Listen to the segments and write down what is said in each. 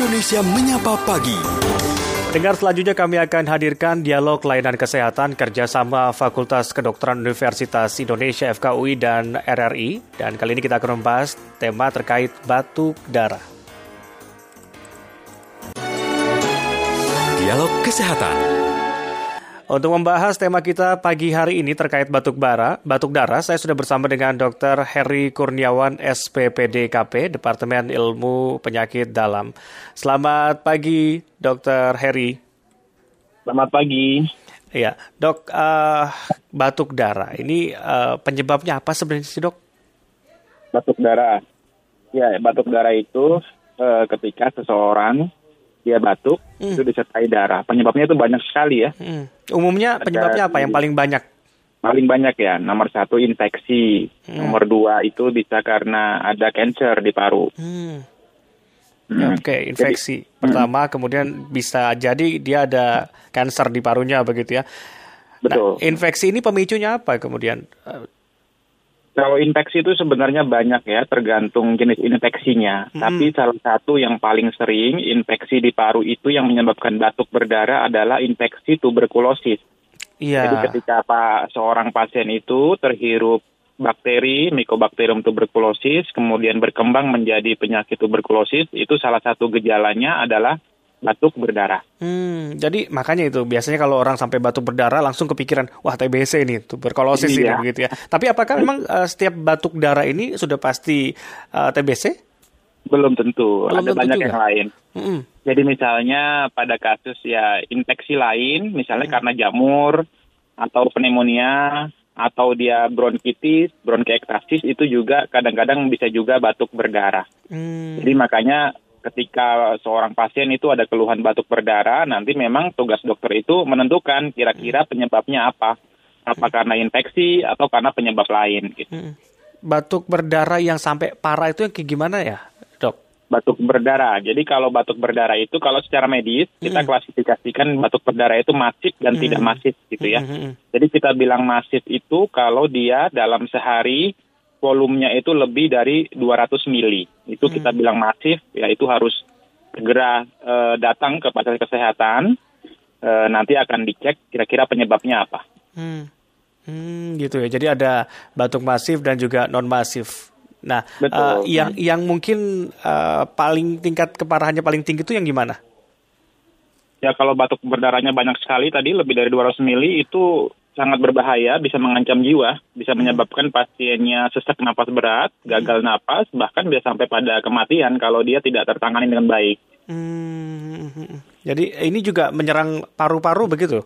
Indonesia Menyapa Pagi. Dengar selanjutnya kami akan hadirkan dialog layanan kesehatan kerjasama Fakultas Kedokteran Universitas Indonesia FKUI dan RRI. Dan kali ini kita akan membahas tema terkait batuk darah. Dialog Kesehatan. Untuk membahas tema kita pagi hari ini terkait batuk bara, batuk darah, saya sudah bersama dengan Dr. Heri Kurniawan, SPPDKP, Departemen Ilmu Penyakit Dalam. Selamat pagi, Dr. Heri. Selamat pagi. Iya, dok, uh, batuk darah ini uh, penyebabnya apa sebenarnya sih dok? Batuk darah, ya batuk darah itu uh, ketika seseorang dia batuk hmm. itu disertai darah. Penyebabnya itu banyak sekali ya. Hmm. Umumnya penyebabnya apa yang paling banyak? Paling banyak ya. Nomor satu infeksi. Hmm. Nomor dua itu bisa karena ada cancer di paru. Hmm. Hmm. Oke, okay, infeksi jadi, pertama, hmm. kemudian bisa jadi dia ada kanker di parunya begitu ya. Betul. Nah, infeksi ini pemicunya apa kemudian? Kalau infeksi itu sebenarnya banyak ya, tergantung jenis infeksinya. Hmm. Tapi salah satu yang paling sering infeksi di paru itu yang menyebabkan batuk berdarah adalah infeksi tuberkulosis. Iya. Jadi ketika apa seorang pasien itu terhirup bakteri Mycobacterium tuberculosis kemudian berkembang menjadi penyakit tuberkulosis, itu salah satu gejalanya adalah batuk berdarah. Hmm, jadi makanya itu biasanya kalau orang sampai batuk berdarah langsung kepikiran wah TBC ini tuberkulosis iya. ini begitu ya. Tapi apakah memang uh, setiap batuk darah ini sudah pasti uh, eh, TBC? Belum tentu, Belum ada tentu banyak juga. yang lain. Hmm. Jadi misalnya pada kasus ya infeksi lain, misalnya hmm. karena jamur atau pneumonia atau dia bronkitis, bronkiektasis itu juga kadang-kadang bisa juga batuk berdarah. Hmm. Jadi makanya ketika seorang pasien itu ada keluhan batuk berdarah, nanti memang tugas dokter itu menentukan kira-kira penyebabnya apa. Apa karena infeksi atau karena penyebab lain gitu. Hmm. Batuk berdarah yang sampai parah itu yang kayak gimana ya, Dok? Batuk berdarah. Jadi kalau batuk berdarah itu kalau secara medis hmm. kita klasifikasikan batuk berdarah itu masif dan hmm. tidak masif gitu ya. Hmm. Jadi kita bilang masif itu kalau dia dalam sehari volumenya itu lebih dari 200 mili. Itu hmm. kita bilang masif, ya itu harus segera uh, datang ke fasilitas kesehatan. Uh, nanti akan dicek kira-kira penyebabnya apa. Hmm. Hmm, gitu ya. Jadi ada batuk masif dan juga non masif. Nah, Uh, yang yang mungkin uh, paling tingkat keparahannya paling tinggi itu yang gimana? Ya kalau batuk berdarahnya banyak sekali tadi lebih dari 200 mili itu sangat berbahaya, bisa mengancam jiwa, bisa menyebabkan pasiennya sesak napas berat, gagal napas, bahkan bisa sampai pada kematian kalau dia tidak tertangani dengan baik. Hmm, jadi ini juga menyerang paru-paru begitu?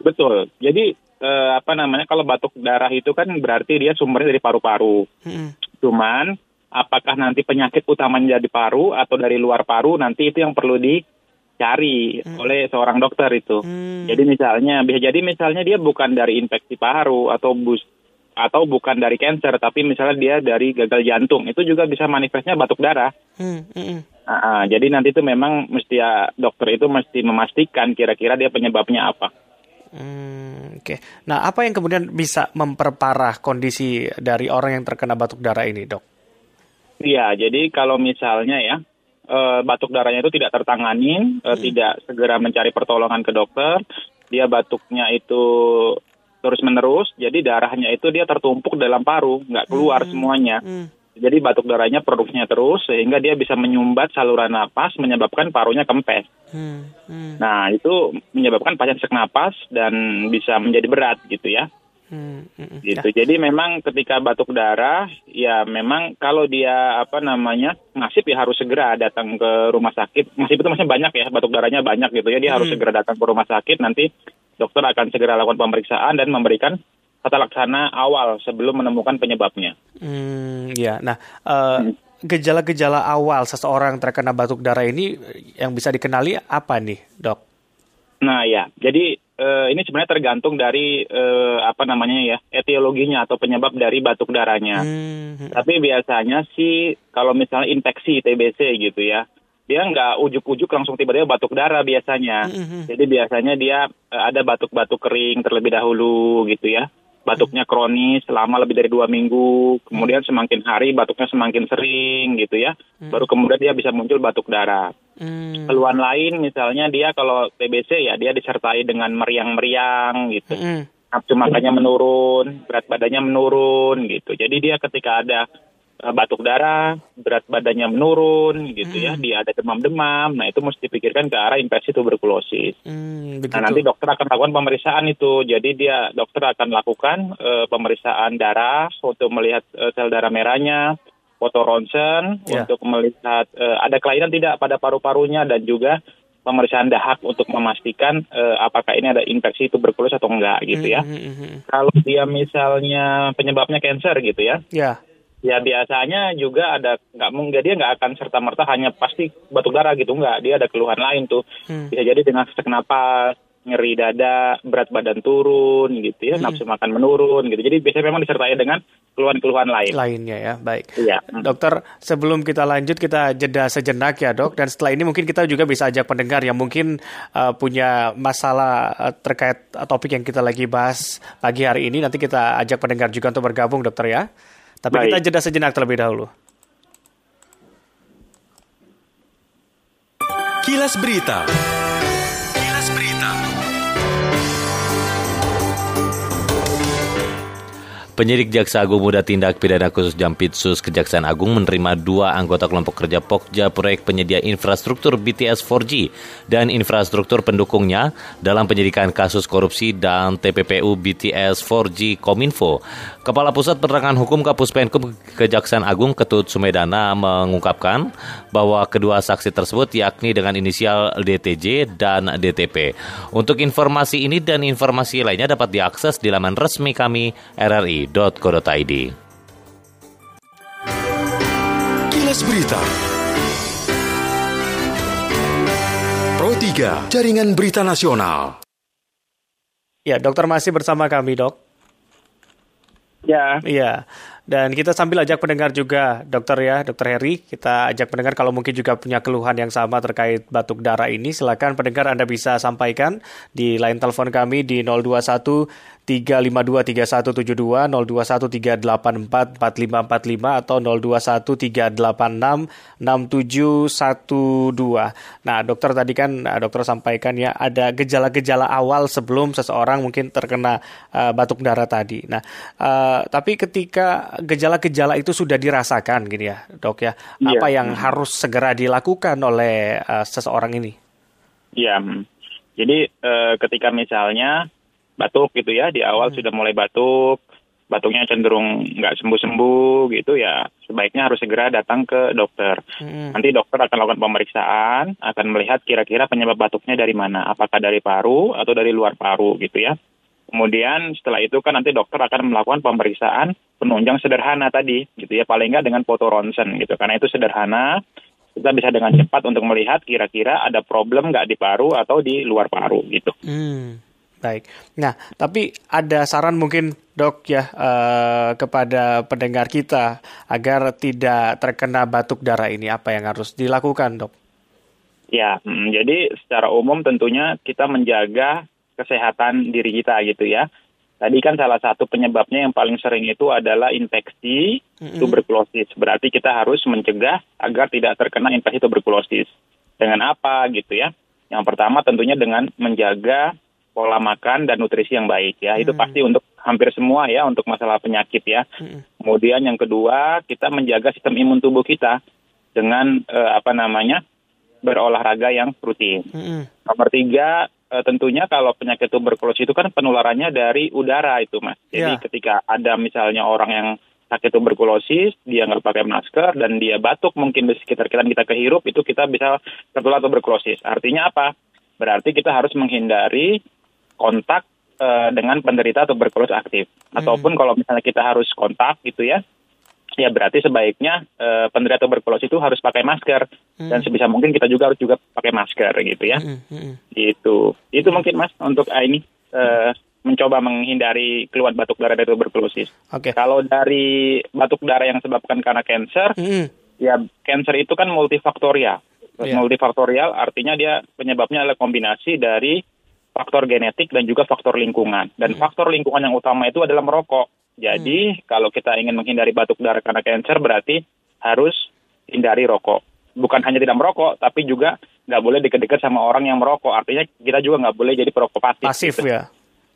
Betul. Jadi eh, apa namanya kalau batuk darah itu kan berarti dia sumbernya dari paru-paru. Hmm. Cuman apakah nanti penyakit utamanya dari paru atau dari luar paru nanti itu yang perlu di dicari hmm. oleh seorang dokter itu. Hmm. Jadi misalnya bisa jadi misalnya dia bukan dari infeksi paru atau bus atau bukan dari cancer tapi misalnya dia dari gagal jantung itu juga bisa manifestnya batuk darah. Hmm. Hmm. Nah, jadi nanti itu memang mesti ya dokter itu mesti memastikan kira-kira dia penyebabnya apa. Hmm, Oke. Okay. Nah, apa yang kemudian bisa memperparah kondisi dari orang yang terkena batuk darah ini, dok? Iya, jadi kalau misalnya ya uh, batuk darahnya itu tidak tertangani, uh, hmm. tidak segera mencari pertolongan ke dokter, dia batuknya itu terus menerus, jadi darahnya itu dia tertumpuk dalam paru, nggak keluar hmm. semuanya. Hmm. Jadi batuk darahnya produksinya terus sehingga dia bisa menyumbat saluran napas menyebabkan parunya kempes. Hmm. Hmm. Nah itu menyebabkan pasien sesak napas dan bisa menjadi berat gitu ya. Hmm, hmm, gitu. Ya. Jadi memang ketika batuk darah, ya memang kalau dia apa namanya masif ya harus segera datang ke rumah sakit. Masif itu masih banyak ya, batuk darahnya banyak gitu ya. Dia hmm. harus segera datang ke rumah sakit. Nanti dokter akan segera lakukan pemeriksaan dan memberikan tata laksana awal sebelum menemukan penyebabnya. Hmm, ya. Nah. Uh, Gejala-gejala awal seseorang terkena batuk darah ini yang bisa dikenali apa nih, dok? Nah ya, jadi uh, ini sebenarnya tergantung dari uh, apa namanya ya etiologinya atau penyebab dari batuk darahnya. Hmm. Tapi biasanya sih kalau misalnya infeksi TBC gitu ya, dia nggak ujuk-ujuk langsung tiba-tiba batuk darah biasanya. Hmm. Jadi biasanya dia uh, ada batuk-batuk kering terlebih dahulu gitu ya. Batuknya kronis selama lebih dari dua minggu, kemudian semakin hari batuknya semakin sering gitu ya. Hmm. Baru kemudian dia bisa muncul batuk darah. Hmm. Keluhan lain misalnya dia kalau TBC ya dia disertai dengan meriang-meriang gitu. Hmm. Nafsu makannya menurun, berat badannya menurun gitu. Jadi dia ketika ada batuk darah, berat badannya menurun gitu ya, hmm. ya, dia ada demam-demam. Nah, itu mesti dipikirkan ke arah infeksi tuberkulosis. Hmm, nah, nanti dokter akan lakukan pemeriksaan itu. Jadi dia dokter akan lakukan uh, pemeriksaan darah untuk melihat uh, sel darah merahnya, foto ronsen yeah. untuk melihat uh, ada kelainan tidak pada paru-parunya dan juga pemeriksaan dahak untuk memastikan uh, apakah ini ada infeksi tuberkulosis atau enggak gitu ya. Mm -hmm. Kalau dia misalnya penyebabnya cancer gitu ya. Yeah ya biasanya juga ada nggak mungkin dia nggak akan serta merta hanya pasti batuk darah gitu nggak. Dia ada keluhan lain tuh. Hmm. bisa jadi dengan sesak napas nyeri dada berat badan turun gitu ya hmm. nafsu makan menurun gitu. Jadi biasanya memang disertai dengan keluhan-keluhan lain. Lainnya ya baik. Ya. dokter sebelum kita lanjut kita jeda sejenak ya dok. Dan setelah ini mungkin kita juga bisa ajak pendengar yang mungkin uh, punya masalah uh, terkait topik yang kita lagi bahas pagi hari ini. Nanti kita ajak pendengar juga untuk bergabung dokter ya tapi Baik. kita jeda sejenak terlebih dahulu. Kilas Berita. Penyidik Jaksa Agung Muda Tindak Pidana Khusus Jampitsus Kejaksaan Agung menerima dua anggota kelompok kerja Pokja proyek penyedia infrastruktur BTS 4G dan infrastruktur pendukungnya dalam penyidikan kasus korupsi dan TPPU BTS 4G Kominfo. Kepala Pusat Penerangan Hukum Kapus Penkum Kejaksaan Agung Ketut Sumedana mengungkapkan bahwa kedua saksi tersebut yakni dengan inisial DTJ dan DTP. Untuk informasi ini dan informasi lainnya dapat diakses di laman resmi kami rri.co.id. Kilas Berita Pro 3, Jaringan Berita Nasional. Ya, dokter masih bersama kami, dok. Ya. Iya. Dan kita sambil ajak pendengar juga, dokter ya, dokter Heri, kita ajak pendengar kalau mungkin juga punya keluhan yang sama terkait batuk darah ini, silakan pendengar Anda bisa sampaikan di line telepon kami di 021 3523172 0213844545 atau 0213866712. Nah, dokter tadi kan eh, dokter sampaikan ya ada gejala-gejala awal sebelum seseorang mungkin terkena uh, batuk darah tadi. Nah, uh, tapi ketika gejala-gejala itu sudah dirasakan gitu ya, Dok ya, yeah. apa yang hmm. harus segera dilakukan oleh uh, seseorang ini? Iya. Yeah. Jadi uh, ketika misalnya batuk gitu ya di awal hmm. sudah mulai batuk batuknya cenderung nggak sembuh-sembuh gitu ya sebaiknya harus segera datang ke dokter. Hmm. Nanti dokter akan lakukan pemeriksaan, akan melihat kira-kira penyebab batuknya dari mana, apakah dari paru atau dari luar paru gitu ya. Kemudian setelah itu kan nanti dokter akan melakukan pemeriksaan penunjang sederhana tadi gitu ya paling nggak dengan foto ronsen gitu karena itu sederhana kita bisa dengan cepat untuk melihat kira-kira ada problem nggak di paru atau di luar paru gitu. Hmm. Baik. Nah, tapi ada saran mungkin dok ya uh, kepada pendengar kita agar tidak terkena batuk darah ini apa yang harus dilakukan dok? Ya, hmm, jadi secara umum tentunya kita menjaga kesehatan diri kita gitu ya. Tadi kan salah satu penyebabnya yang paling sering itu adalah infeksi mm-hmm. tuberkulosis. Berarti kita harus mencegah agar tidak terkena infeksi tuberkulosis. Dengan apa gitu ya? Yang pertama tentunya dengan menjaga pola makan dan nutrisi yang baik ya. Hmm. Itu pasti untuk hampir semua ya untuk masalah penyakit ya. Hmm. Kemudian yang kedua, kita menjaga sistem imun tubuh kita dengan uh, apa namanya? berolahraga yang rutin. Hmm. Nomor tiga, uh, tentunya kalau penyakit tuberkulosis itu kan penularannya dari udara itu, Mas. Jadi yeah. ketika ada misalnya orang yang sakit tuberkulosis, dia nggak pakai masker dan dia batuk mungkin di sekitar kita kita kehirup itu kita bisa tertular tuberkulosis. Artinya apa? Berarti kita harus menghindari kontak uh, dengan penderita tuberkulosis aktif. Hmm. Ataupun kalau misalnya kita harus kontak gitu ya, ya berarti sebaiknya uh, penderita tuberkulosis itu harus pakai masker hmm. dan sebisa mungkin kita juga harus juga pakai masker gitu ya. Hmm. Hmm. Itu itu mungkin Mas untuk uh, ini uh, mencoba menghindari keluhan batuk darah dari tuberkulosis. Okay. Kalau dari batuk darah yang disebabkan karena cancer, hmm. ya cancer itu kan multifaktorial. Yeah. Multifaktorial artinya dia penyebabnya adalah kombinasi dari faktor genetik dan juga faktor lingkungan. Dan hmm. faktor lingkungan yang utama itu adalah merokok. Jadi hmm. kalau kita ingin menghindari batuk darah karena kanker berarti harus hindari rokok. Bukan hanya tidak merokok, tapi juga nggak boleh deket-deket sama orang yang merokok. Artinya kita juga nggak boleh jadi perokok pasif. Pasif gitu. ya.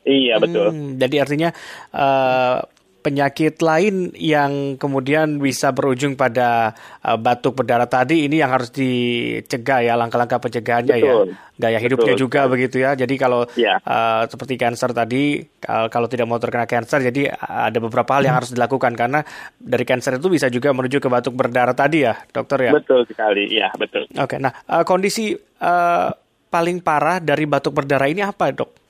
Iya betul. Hmm, jadi artinya uh, penyakit lain yang kemudian bisa berujung pada uh, batuk berdarah tadi ini yang harus dicegah ya langkah-langkah pencegahannya ya Betul. gaya hidupnya Betul. juga begitu ya jadi kalau Ya. uh, seperti cancer tadi uh, kalau tidak mau terkena cancer jadi ada beberapa hal yang harus dilakukan karena dari cancer itu bisa juga menuju ke batuk berdarah tadi ya dokter ya Betul sekali. Iya betul. oke nah uh, kondisi uh, paling parah dari batuk berdarah ini apa dok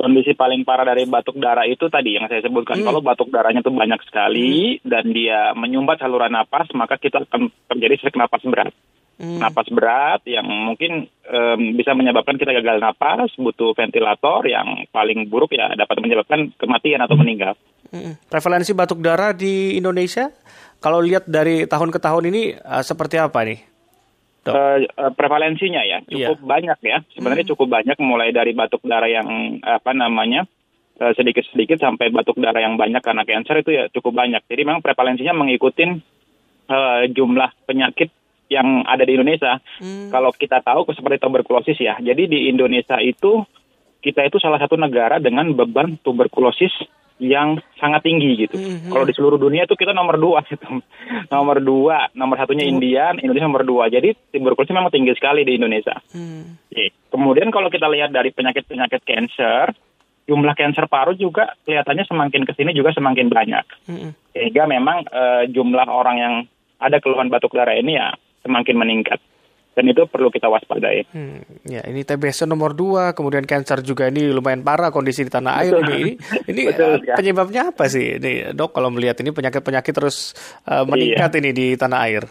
Kondisi paling parah dari batuk darah itu tadi yang saya sebutkan. Hmm. Kalau batuk darahnya itu banyak sekali dan dia menyumbat saluran napas, maka kita akan terjadi sesak napas berat. Hmm. Napas berat yang mungkin em, bisa menyebabkan kita gagal napas, butuh ventilator yang paling buruk ya dapat menyebabkan kematian atau meninggal. Mm-mm. Prevalensi batuk darah di Indonesia, kalau lihat dari tahun ke tahun ini uh, seperti apa nih? Eh, prevalensinya ya cukup banyak ya. Sebenarnya cukup banyak mulai dari batuk darah yang apa namanya eh, sedikit-sedikit sampai batuk darah yang banyak karena cancer itu ya cukup banyak. Jadi memang prevalensinya mengikuti eh, jumlah penyakit yang ada di Indonesia. Kalau kita tahu seperti tuberkulosis ya. Jadi di Indonesia itu kita itu salah satu negara dengan beban tuberkulosis yang sangat tinggi gitu. Kalau di seluruh dunia itu kita nomor dua gitu. nomor dua, nomor satunya India, Indonesia nomor dua. Jadi tuberkulosis memang tinggi sekali di Indonesia. Oke. Kemudian kalau kita lihat dari penyakit-penyakit cancer, jumlah cancer paru juga kelihatannya semakin ke sini juga semakin banyak. Mm-mm. Sehingga memang eh, jumlah orang yang ada keluhan batuk darah ini ya semakin meningkat. Dan itu perlu kita waspadai. Hmm, ya ini TBC nomor dua, kemudian cancer juga ini lumayan parah kondisi di tanah air ini. Ini, ini Betul, uh, ya. penyebabnya apa sih, ini dok? Kalau melihat ini penyakit-penyakit terus uh, meningkat ini di tanah air.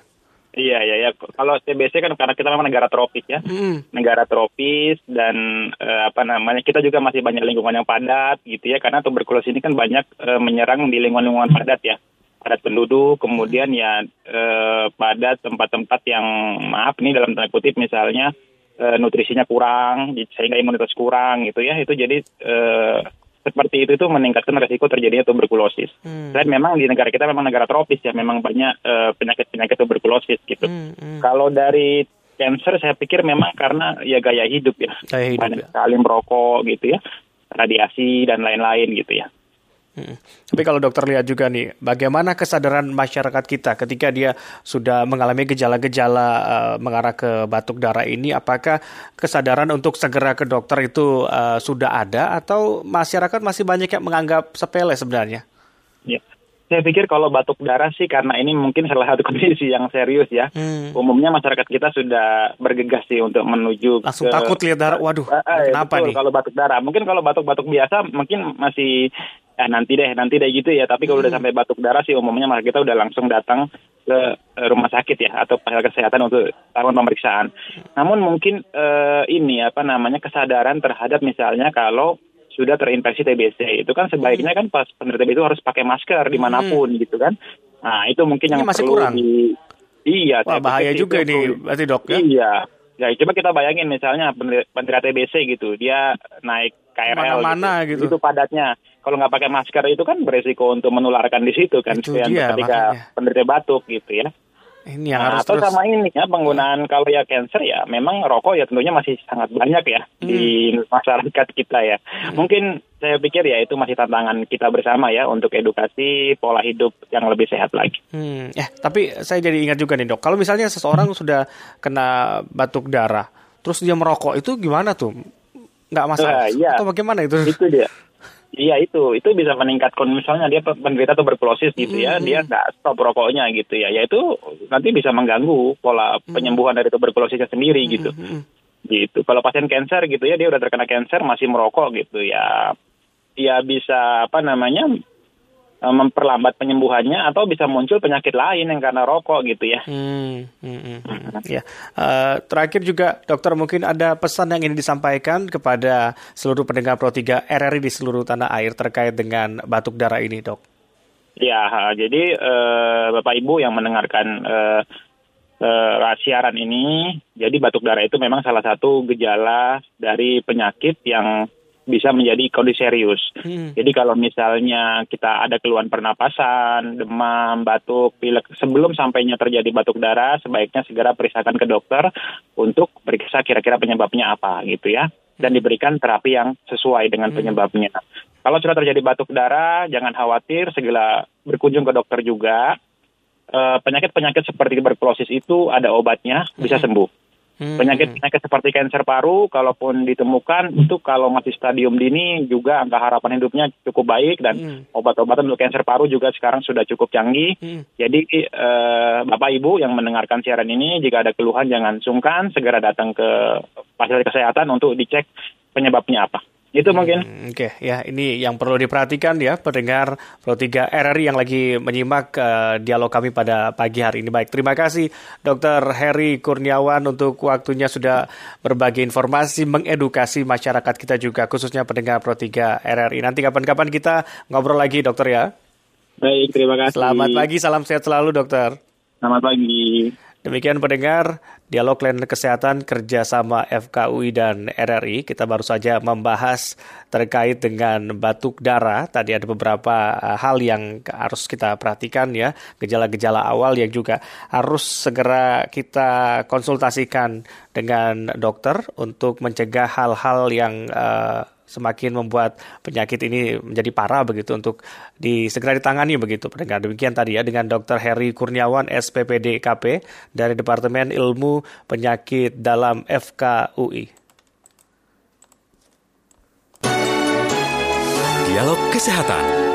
Iya, iya, ya. Kalau TBC kan karena kita memang negara tropis ya. Mm. negara tropis dan eh, apa namanya kita juga masih banyak lingkungan yang padat gitu ya karena tuberkulosis ini kan banyak eh, menyerang di lingkungan-lingkungan padat ya padat penduduk kemudian ya eh, padat tempat-tempat yang maaf nih dalam tanda kutip misalnya eh, nutrisinya kurang sehingga imunitas kurang gitu ya itu jadi eh, seperti itu itu meningkatkan resiko terjadinya tuberkulosis. Hmm. Dan memang di negara kita memang negara tropis ya memang banyak eh, penyakit-penyakit tuberkulosis gitu. Hmm, hmm. Kalau dari cancer saya pikir memang karena ya gaya hidup ya. Gaya hidup, Banyak ya. sekali merokok gitu ya. Radiasi dan lain-lain gitu ya. Hmm. Tapi kalau dokter lihat juga nih, bagaimana kesadaran masyarakat kita ketika dia sudah mengalami gejala-gejala uh, mengarah ke batuk darah ini, apakah kesadaran untuk segera ke dokter itu uh, sudah ada atau masyarakat masih banyak yang menganggap sepele sebenarnya? Ya. Saya pikir kalau batuk darah sih karena ini mungkin salah satu kondisi yang serius ya. Hmm. Umumnya masyarakat kita sudah bergegas sih untuk menuju Langsung ke takut lihat darah, waduh, Eh, eh, kenapa betul, nih? Kalau batuk darah, mungkin kalau batuk-batuk biasa mungkin masih eh, nanti deh, nanti deh gitu ya. Tapi kalau udah Hmm. sampai batuk darah sih umumnya malah kita udah langsung datang ke eh, rumah sakit ya atau fasilitas kesehatan untuk lakukan pemeriksaan. Namun mungkin eh, ini apa namanya kesadaran terhadap misalnya kalau sudah terinfeksi TBC itu kan sebaiknya kan pas penderita TBC itu harus pakai masker di mana pun gitu kan. Nah itu mungkin Hmm. Ini yang masih perlu kurang. di iya. Wah bahaya juga ini, berarti dok ya? Iya. Ya, coba kita bayangin misalnya penderita TBC gitu, dia naik KRL Mana-mana gitu. Itu padatnya. Kalau nggak pakai masker itu kan beresiko untuk menularkan di situ kan. Itu Sekian dia, ketika makanya. penderita batuk gitu ya. Ini yang Nah, harus atau terus. sama ini ya penggunaan kalau ya cancer ya memang rokok ya tentunya masih sangat banyak ya di Hmm. masyarakat kita ya. Mungkin saya pikir ya itu masih tantangan kita bersama ya untuk edukasi pola hidup yang lebih sehat lagi. Hmm, eh tapi saya jadi ingat juga nih dok, kalau misalnya seseorang sudah kena batuk darah, terus dia merokok itu gimana tuh? Nggak masalah? Ah, iya. Atau bagaimana itu? itu dia iya itu. Itu bisa meningkatkan misalnya dia penderita tuberkulosis gitu ya dia nggak stop rokoknya gitu ya. Ya itu nanti bisa mengganggu pola penyembuhan dari tuberkulosisnya sendiri gitu. Gitu. Kalau pasien cancer gitu ya dia udah terkena cancer masih merokok gitu ya. Ya bisa apa namanya memperlambat penyembuhannya atau bisa muncul penyakit lain yang karena rokok gitu ya Hmm, hmm, hmm, hmm. Ya, Eh, terakhir juga dokter mungkin ada pesan yang ingin disampaikan kepada seluruh pendengar Pro 3 RRI di seluruh tanah air terkait dengan batuk darah ini, dok. Ya, jadi eh, Bapak Ibu yang mendengarkan eh, eh, siaran ini, jadi batuk darah itu memang salah satu gejala dari penyakit yang bisa menjadi kondisi serius. Hmm. Jadi kalau misalnya kita ada keluhan pernapasan, demam, batuk, pilek, sebelum sampainya terjadi batuk darah, sebaiknya segera periksakan ke dokter untuk periksa kira-kira penyebabnya apa gitu ya. Dan diberikan terapi yang sesuai dengan hmm. penyebabnya. Kalau sudah terjadi batuk darah, jangan khawatir, segera berkunjung ke dokter juga. Eh, penyakit-penyakit seperti tuberkulosis itu ada obatnya, bisa hmm. sembuh. Penyakit-penyakit seperti kanker paru, kalaupun ditemukan, itu kalau masih stadium dini juga angka harapan hidupnya cukup baik dan hmm. obat-obatan untuk kanker paru juga sekarang sudah cukup canggih. Hmm. Jadi uh, Bapak Ibu yang mendengarkan siaran ini, jika ada keluhan jangan sungkan, segera datang ke fasilitas kesehatan untuk dicek penyebabnya apa. Itu mungkin. Hmm, Oke, okay. ya ini yang perlu diperhatikan ya pendengar Pro 3 RRI yang lagi menyimak uh, dialog kami pada pagi hari ini. Baik, terima kasih Dr. Heri Kurniawan untuk waktunya sudah berbagi informasi, mengedukasi masyarakat kita juga khususnya pendengar Pro 3 RRI. Nanti kapan-kapan kita ngobrol lagi dokter ya. Baik, terima kasih. Selamat pagi, salam sehat selalu dokter. Selamat pagi. Demikian pendengar, dialog lain kesehatan kerjasama FKUI dan RRI. Kita baru saja membahas terkait dengan batuk darah. Tadi ada beberapa eh, hal yang harus kita perhatikan ya, gejala-gejala awal yang juga harus segera kita konsultasikan dengan dokter untuk mencegah hal-hal yang uh, semakin membuat penyakit ini menjadi parah begitu untuk disegera ditangani begitu pendengar demikian tadi ya dengan Dr. Heri Kurniawan SPPD KP dari Departemen Ilmu Penyakit dalam FKUI. Dialog Kesehatan